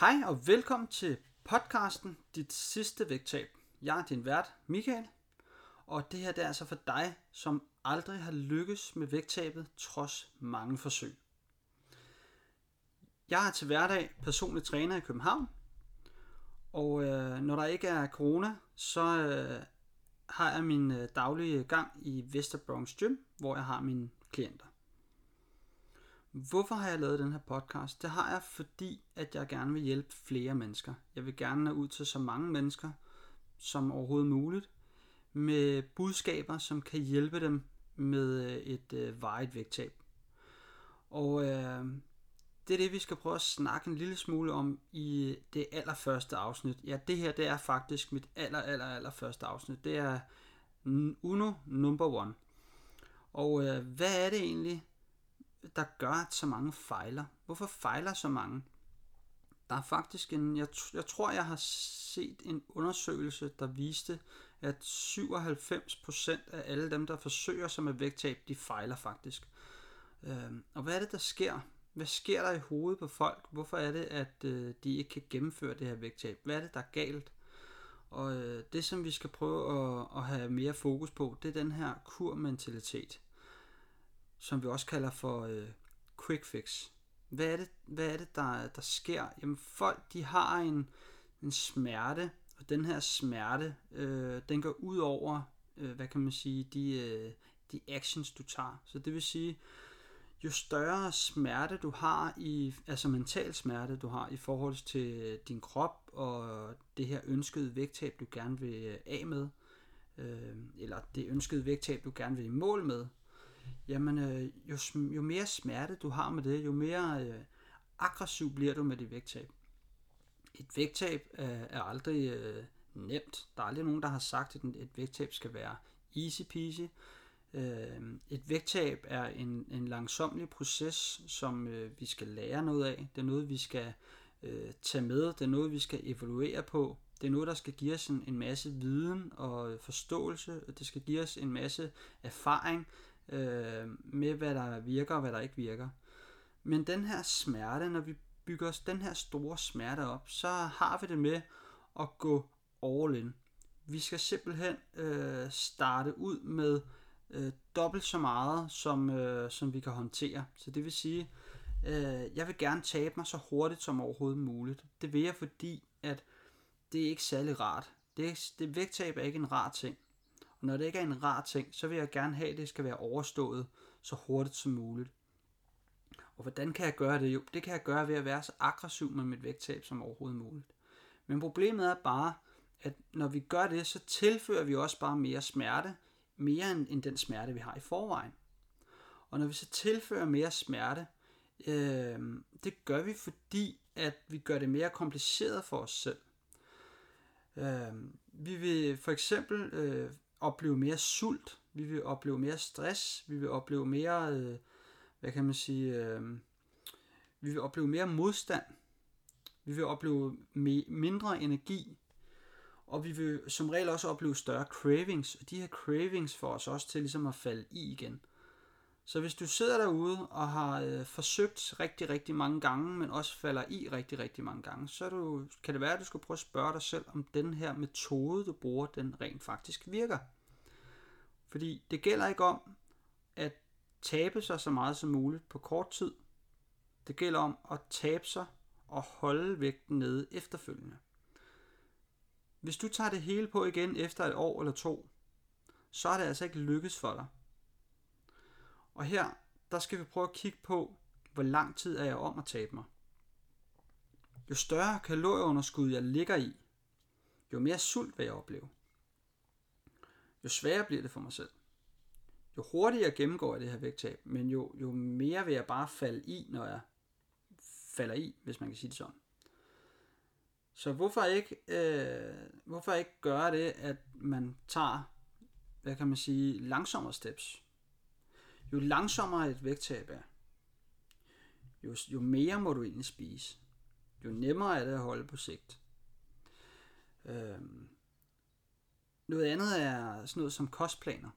Hej og velkommen til podcasten Dit sidste vægttab. Jeg er din vært, Michael, og det her det er altså for dig, som aldrig har lykkes med vægttabet trods mange forsøg. Jeg er til hverdag personlig træner i København, og øh, når der ikke er corona, så øh, har jeg min øh, daglige gang i Vesterbronx Gym, hvor jeg har mine klienter. Hvorfor har jeg lavet den her podcast? Det har jeg, fordi at jeg gerne vil hjælpe flere mennesker. Jeg vil gerne nå ud til så mange mennesker som overhovedet muligt, med budskaber, som kan hjælpe dem med øh, et øh, vejet vægttab. Og øh, det er det, vi skal prøve at snakke en lille smule om i øh, det allerførste afsnit. Ja, det her det er faktisk mit aller, aller, aller første afsnit. Det er Uno number one. Og øh, hvad er det egentlig, der gør, at så mange fejler? Hvorfor fejler så mange? Der er faktisk en, jeg, jeg tror, jeg har set en undersøgelse, der viste, at 97% af alle dem, der forsøger sig med vægttab, de fejler faktisk. Øh, og hvad er det, der sker? Hvad sker der i hovedet på folk? Hvorfor er det, at øh, de ikke kan gennemføre det her vægttab? Hvad er det, der er galt? Og øh, det, som vi skal prøve at, at have mere fokus på, det er den her kurmentalitet, som vi også kalder for øh, quick fix. Hvad er det, hvad er det der, der sker? Jamen folk, de har en, en smerte, og den her smerte, øh, den går ud over, øh, hvad kan man sige, de, øh, de actions, du tager. Så det vil sige, jo større smerte du har i, altså mental smerte du har i forhold til din krop og det her ønskede vægttab du gerne vil øh, af med, øh, eller det ønskede vægttab du gerne vil i mål med, jamen øh, jo, jo mere smerte du har med det, jo mere øh, aggressiv bliver du med dit vægttab. Et vægttab øh, er aldrig øh, nemt. Der er aldrig nogen, der har sagt, at et vægttab skal være easy peasy. Øh, et vægttab er en, en langsomlig proces, som øh, vi skal lære noget af. Det er noget, vi skal øh, tage med. Det er noget, vi skal evaluere på. Det er noget, der skal give os en, en masse viden og forståelse. Det skal give os en masse erfaring øh, med, hvad der virker og hvad der ikke virker. Men den her smerte, når vi bygger os den her store smerte op, så har vi det med at gå all in. Vi skal simpelthen øh, starte ud med øh, dobbelt så meget, som, øh, som vi kan håndtere. Så det vil sige, øh, jeg vil gerne tabe mig så hurtigt som overhovedet muligt. Det vil jeg, fordi at det er ikke særlig rart. Det, det vægttab er ikke en rar ting. Når det ikke er en rar ting, så vil jeg gerne have, at det skal være overstået så hurtigt som muligt. Og hvordan kan jeg gøre det? Jo, det kan jeg gøre ved at være så aggressiv med mit vægttab som overhovedet muligt. Men problemet er bare, at når vi gør det, så tilfører vi også bare mere smerte, mere end, end den smerte, vi har i forvejen. Og når vi så tilfører mere smerte, øh, det gør vi, fordi at vi gør det mere kompliceret for os selv. Øh, vi vil for eksempel øh, opleve mere sult, vi vil opleve mere stress, vi vil opleve mere, øh, hvad kan man sige, øh, vi vil opleve mere modstand, vi vil opleve me- mindre energi, og vi vil som regel også opleve større cravings, og de her cravings får os også til ligesom at falde i igen. Så hvis du sidder derude og har øh, forsøgt rigtig, rigtig mange gange, men også falder i rigtig, rigtig mange gange, så du, kan det være, at du skal prøve at spørge dig selv, om den her metode, du bruger, den rent faktisk virker. Fordi det gælder ikke om at tabe sig så meget som muligt på kort tid. Det gælder om at tabe sig og holde vægten nede efterfølgende. Hvis du tager det hele på igen efter et år eller to, så er det altså ikke lykkes for dig. Og her, der skal vi prøve at kigge på, hvor lang tid er jeg om at tabe mig. Jo større kalorieunderskud jeg ligger i, jo mere sult vil jeg opleve. Jo sværere bliver det for mig selv. Jo hurtigere gennemgår jeg det her vægttab, men jo, jo mere vil jeg bare falde i, når jeg falder i, hvis man kan sige det sådan. Så hvorfor ikke, øh, hvorfor ikke gøre det, at man tager, hvad kan man sige, langsommere steps? Jo langsommere et vægttab er, jo, jo mere må du egentlig spise. Jo nemmere er det at holde på sigt. Øhm. noget andet er sådan noget som kostplaner.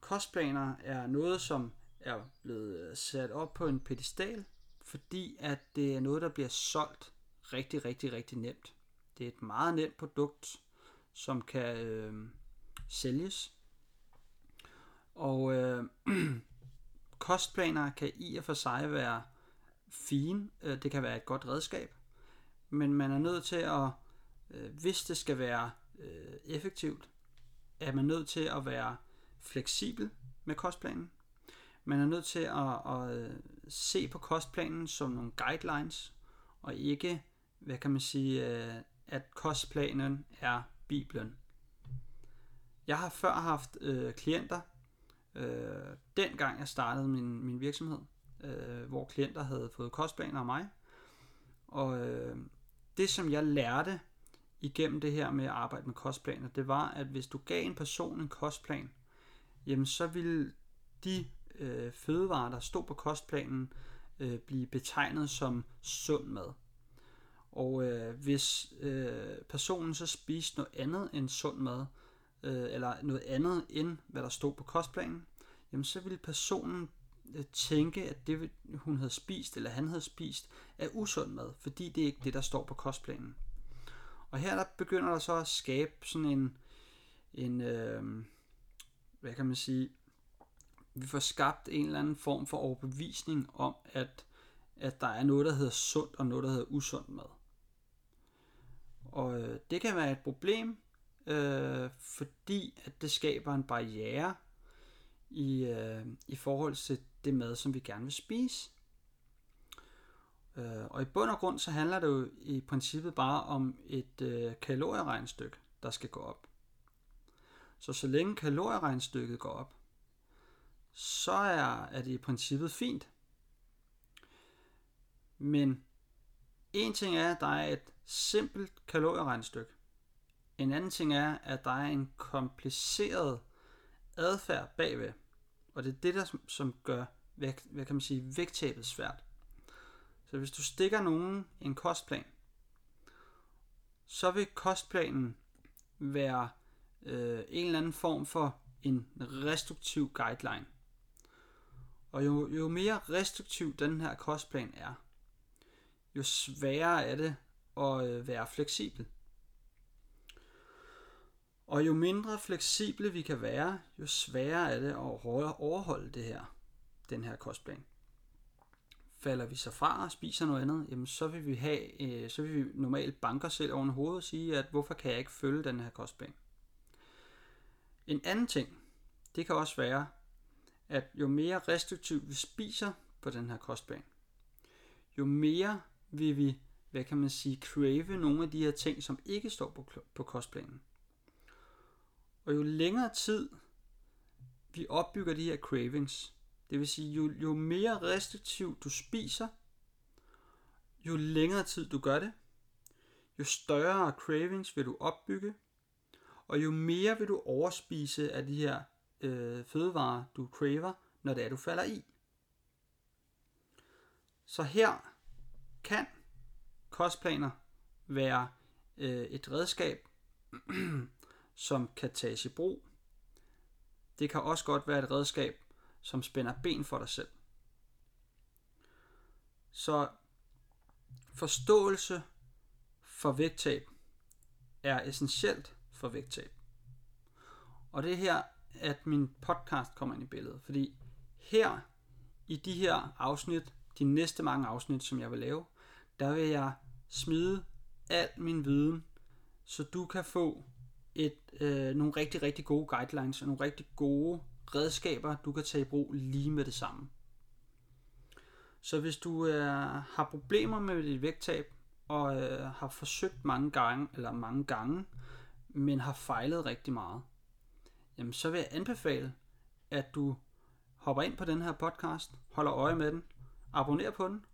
Kostplaner er noget, som er blevet øh, sat op på en pedestal, fordi at det er noget, der bliver solgt rigtig, rigtig, rigtig nemt. Det er et meget nemt produkt, som kan øh, sælges. Og øh, kostplaner kan i og for sig være fine. Øh, det kan være et godt redskab. Men man er nødt til at, øh, hvis det skal være øh, effektivt, er man nødt til at være fleksibel med kostplanen. Man er nødt til at, at øh, se på kostplanen som nogle guidelines, og ikke, hvad kan man sige, øh, at kostplanen er Bibelen. Jeg har før haft øh, klienter, øh, dengang jeg startede min, min virksomhed, øh, hvor klienter havde fået kostplaner af mig. Og øh, det, som jeg lærte igennem det her med at arbejde med kostplaner, det var, at hvis du gav en person en kostplan, jamen så ville de øh, fødevarer, der stod på kostplanen, øh, blive betegnet som sund mad. Og øh, hvis øh, personen så spiste noget andet end sund mad, øh, Øh, eller noget andet end hvad der stod på kostplanen, jamen så ville personen øh, tænke, at det hun havde spist, eller han havde spist, er usund mad, fordi det er ikke det, der står på kostplanen. Og her der begynder der så at skabe sådan en, en øh, hvad kan man sige, vi får skabt en eller anden form for overbevisning om, at, at der er noget, der hedder sundt, og noget, der hedder usund mad. Og øh, det kan være et problem, øh, fordi at det skaber en barriere i, øh, i forhold til det mad, som vi gerne vil spise. Øh, og i bund og grund så handler det jo i princippet bare om et øh, kalorieregnstykke, der skal gå op. Så så længe kalorieregnstykket går op, så er, er det i princippet fint. Men en ting er, at der er et simpelt kalorieregnstykke. En anden ting er, at der er en kompliceret adfærd bagved. Og det er det, der som gør, hvad, hvad kan man sige, vægttabet svært. Så hvis du stikker nogen en kostplan, så vil kostplanen være øh, en eller anden form for en restriktiv guideline. Og jo, jo mere restriktiv den her kostplan er, jo sværere er det at øh, være fleksibel. Og jo mindre fleksible vi kan være, jo sværere er det at overholde det her, den her kostplan. Falder vi så fra og spiser noget andet, jamen så vil vi have, øh, så vil vi normalt banke os selv oven hovedet og sige, at hvorfor kan jeg ikke følge den her kostplan? En anden ting, det kan også være, at jo mere restriktivt vi spiser på den her kostplan, jo mere vil vi, hvad kan man sige, crave nogle af de her ting, som ikke står på, på kostplanen. Og jo længere tid vi opbygger de her cravings, det vil sige, jo, jo mere restriktivt du spiser, jo længere tid du gør det, jo større cravings vil du opbygge, og jo mere vil du overspise af de her øh, fødevarer, du craver, når det er, du falder i. Så her kan kostplaner være øh, et redskab, som kan tages i brug. Det kan også godt være et redskab, som spænder ben for dig selv. Så forståelse for vægttab er essentielt for vægttab. Og det er her, at min podcast kommer ind i billedet. Fordi her, i de her afsnit, de næste mange afsnit, som jeg vil lave, der vil jeg smide al min viden, så du kan få et, øh, nogle rigtig, rigtig gode guidelines og nogle rigtig gode redskaber, du kan tage i brug lige med det samme. Så hvis du øh, har problemer med dit vægttab, og øh, har forsøgt mange gange, eller mange gange, men har fejlet rigtig meget, jamen så vil jeg anbefale, at du hopper ind på den her podcast, holder øje med den, abonnerer på den,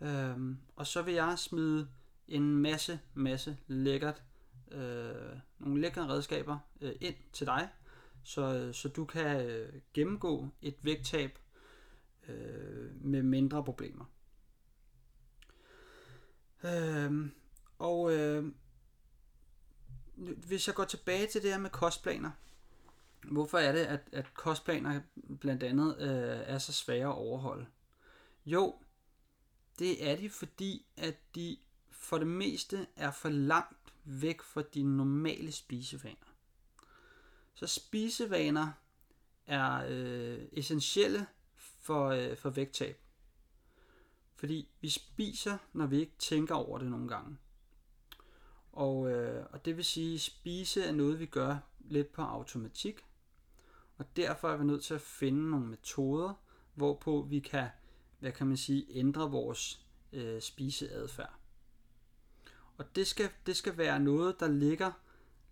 øh, og så vil jeg smide en masse, masse lækkert, øh, nogle lækre redskaber øh, ind til dig, så, så du kan øh, gennemgå et vægttab øh, med mindre problemer. Øh, og øh, hvis jeg går tilbage til det her med kostplaner, hvorfor er det, at, at kostplaner blandt andet øh, er så svære at overholde? Jo, det er de, fordi at de for det meste er for langt væk fra dine normale spisevaner. Så spisevaner er øh, essentielle for, øh, for vægttab. Fordi vi spiser, når vi ikke tænker over det nogle gange. Og, øh, og det vil sige, at spise er noget, vi gør lidt på automatik. Og derfor er vi nødt til at finde nogle metoder, hvorpå vi kan, hvad kan man sige, ændre vores øh, spiseadfærd. Og det skal, det skal være noget, der ligger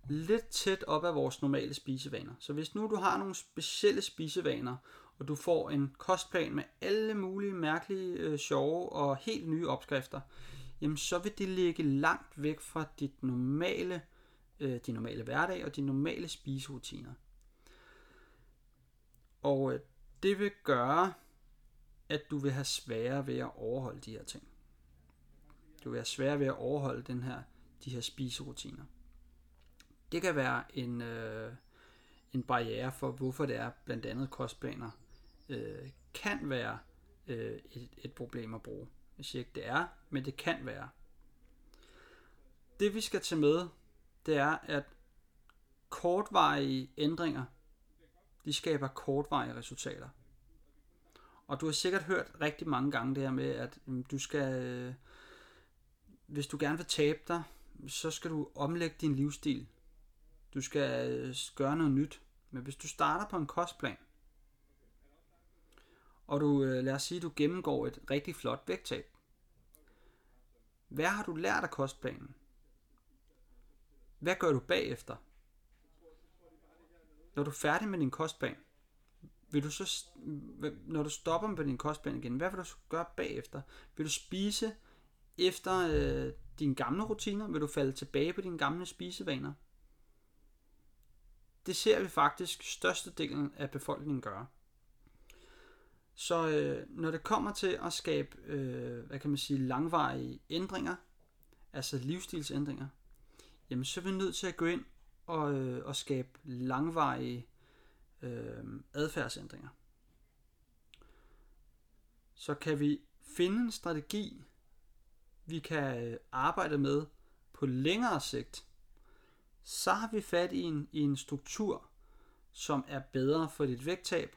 lidt tæt op af vores normale spisevaner. Så hvis nu du har nogle specielle spisevaner, og du får en kostplan med alle mulige mærkelige, øh, sjove og helt nye opskrifter, jamen så vil det ligge langt væk fra dit normale, øh, din normale hverdag og dine normale spiserutiner. Og øh, det vil gøre, at du vil have sværere ved at overholde de her ting. Du vil være sværere ved at overholde den her, de her spiserutiner. Det kan være en, øh, en barriere for, hvorfor det er blandt andet kostplaner øh, kan være øh, et, et problem at bruge. Jeg siger ikke, det er, men det kan være. Det vi skal tage med, det er, at kortvarige ændringer, de skaber kortvarige resultater. Og du har sikkert hørt rigtig mange gange det her med, at mm, du skal, øh, hvis du gerne vil tabe dig, så skal du omlægge din livsstil. Du skal øh, gøre noget nyt. Men hvis du starter på en kostplan, og du, øh, lad os sige, du gennemgår et rigtig flot vægttab. Hvad har du lært af kostplanen? Hvad gør du bagefter? Når du er færdig med din kostplan, vil du så, når du stopper med din kostplan igen, hvad vil du så gøre bagefter? Vil du spise efter øh, dine gamle rutiner? Vil du falde tilbage på dine gamle spisevaner? Det ser vi faktisk størstedelen af befolkningen gøre. Så øh, når det kommer til at skabe, øh, hvad kan man sige, langvarige ændringer, altså livsstilsændringer, jamen så er vi nødt til at gå ind og, øh, og skabe langvarige øh, adfærdsændringer. Så kan vi finde en strategi, vi kan øh, arbejde med på længere sigt, så har vi fat i en, i en struktur, som er bedre for dit vægttab,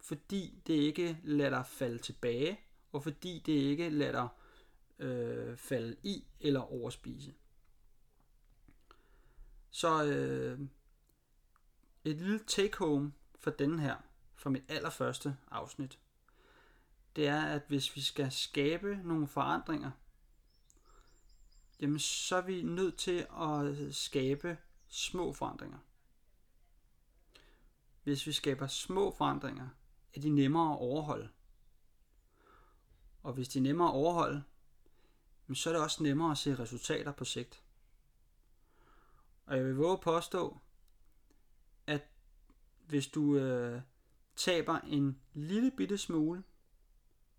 fordi det ikke lader dig falde tilbage, og fordi det ikke lader dig øh, falde i eller overspise. Så øh, et lille take home for den her, for mit allerførste afsnit, det er, at hvis vi skal skabe nogle forandringer, jamen så er vi nødt til at skabe små forandringer. Hvis vi skaber små forandringer, er de nemmere at overholde. Og hvis de er nemmere at overholde, så er det også nemmere at se resultater på sigt. Og jeg vil våge påstå, at hvis du øh, taber en lille bitte smule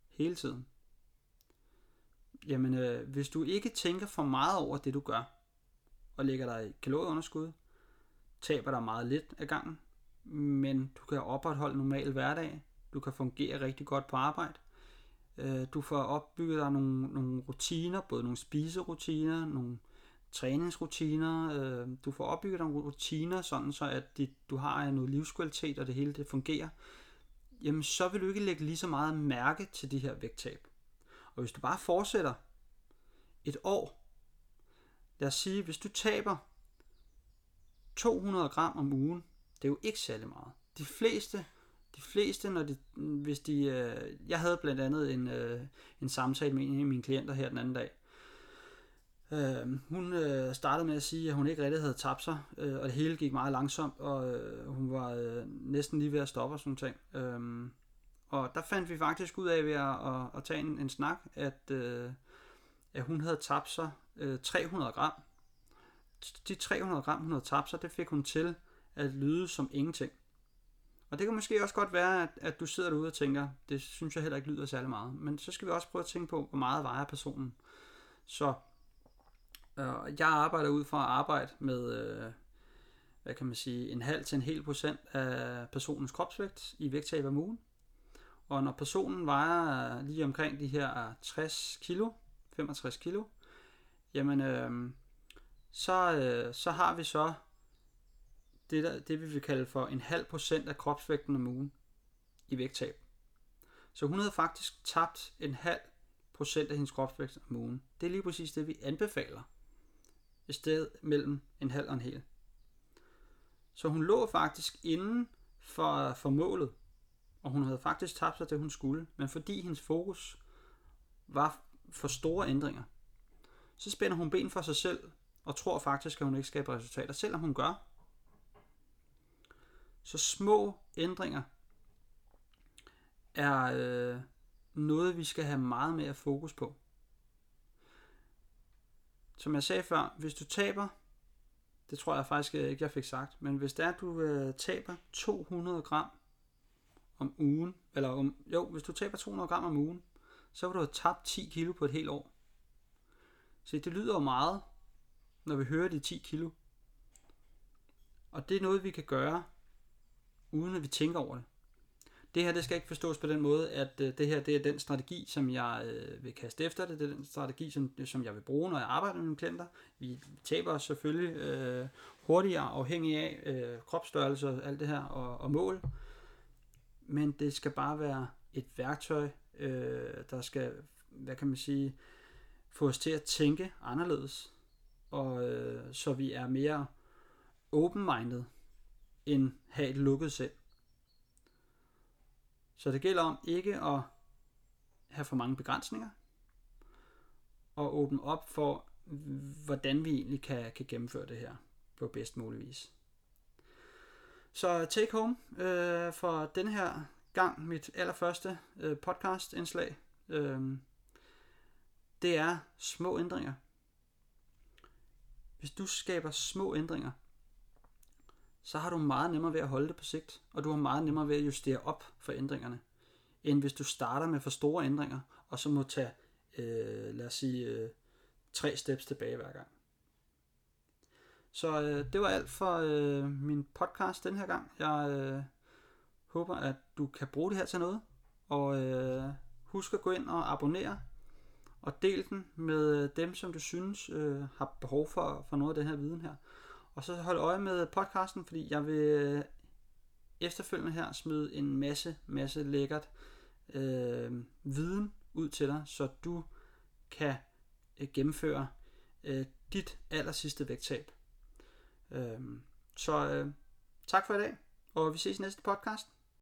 hele tiden, jamen øh, hvis du ikke tænker for meget over det du gør, og lægger dig i kalorieunderskud, taber dig meget lidt af gangen, men du kan opretholde normal hverdag, du kan fungere rigtig godt på arbejde, øh, du får opbygget dig nogle, nogle rutiner, både nogle spiserutiner, nogle træningsrutiner, øh, du får opbygget nogle rutiner, sådan så at dit, du har noget livskvalitet, og det hele det fungerer, jamen så vil du ikke lægge lige så meget mærke til de her vægttab. Og hvis du bare fortsætter et år, lad os sige, hvis du taber 200 gram om ugen, det er jo ikke særlig meget. De fleste, de fleste når de, hvis de, øh, jeg havde blandt andet en, øh, en samtale med en af mine klienter her den anden dag. Øh, hun øh, startede med at sige, at hun ikke rigtig havde tabt sig, øh, og det hele gik meget langsomt, og øh, hun var øh, næsten lige ved at stoppe og sådan ting. Øh, og der fandt vi faktisk ud af ved at, at, at tage en, en snak, at, øh, at hun havde tabt sig øh, 300 gram. De 300 gram, hun havde tabt sig, det fik hun til at lyde som ingenting. Og det kan måske også godt være, at, at du sidder derude og tænker, det synes jeg heller ikke lyder særlig meget. Men så skal vi også prøve at tænke på, hvor meget vejer personen. Så øh, jeg arbejder ud fra at arbejde med, øh, hvad kan man sige, en halv til en hel procent af personens kropsvægt i vægttab om ugen. Og når personen vejer lige omkring de her 60 kilo, 65 kilo, jamen øh, så, øh, så har vi så det, der, det, vi vil kalde for en halv procent af kropsvægten om ugen i vægttab. Så hun havde faktisk tabt en halv procent af hendes kropsvægt om ugen. Det er lige præcis det, vi anbefaler. I stedet mellem en halv og en hel. Så hun lå faktisk inden for, for målet, og hun havde faktisk tabt sig det, hun skulle. Men fordi hendes fokus var for store ændringer, så spænder hun ben for sig selv, og tror faktisk, at hun ikke skaber resultater, selvom hun gør. Så små ændringer er øh, noget, vi skal have meget mere fokus på. Som jeg sagde før, hvis du taber, det tror jeg faktisk ikke, jeg fik sagt, men hvis det er, at du øh, taber 200 gram om ugen, eller om, jo, hvis du taber 200 gram om ugen, så vil du have tabt 10 kilo på et helt år. Så det lyder jo meget, når vi hører de 10 kilo. Og det er noget, vi kan gøre, uden at vi tænker over det. Det her det skal ikke forstås på den måde, at øh, det her det er den strategi, som jeg øh, vil kaste efter det. Det er den strategi, som, som jeg vil bruge, når jeg arbejder med mine klienter. Vi taber selvfølgelig øh, hurtigere afhængig af øh, kropsstørrelse og alt det her og, og mål. Men det skal bare være et værktøj, øh, der skal, hvad kan man sige, få os til at tænke anderledes. Og øh, så vi er mere open-minded end have et lukket sind. Så det gælder om ikke at have for mange begrænsninger, og åbne op for, hvordan vi egentlig kan, kan gennemføre det her på bedst mulig vis. Så take home øh, for den her gang, mit allerførste øh, podcast indslag, øh, det er små ændringer. Hvis du skaber små ændringer, så har du meget nemmere ved at holde det på sigt, og du har meget nemmere ved at justere op for ændringerne, end hvis du starter med for store ændringer, og så må tage, øh, lad os sige, øh, tre steps tilbage hver gang. Så øh, det var alt for øh, min podcast den her gang. Jeg øh, håber, at du kan bruge det her til noget, og øh, husk at gå ind og abonnere, og del den med øh, dem, som du synes øh, har behov for, for noget af den her viden her. Og så hold øje med podcasten, fordi jeg vil øh, efterfølgende her smide en masse, masse lækkert øh, viden ud til dig, så du kan øh, gennemføre øh, dit aller sidste vægttab. Øhm, så øh, tak for i dag, og vi ses i næste podcast.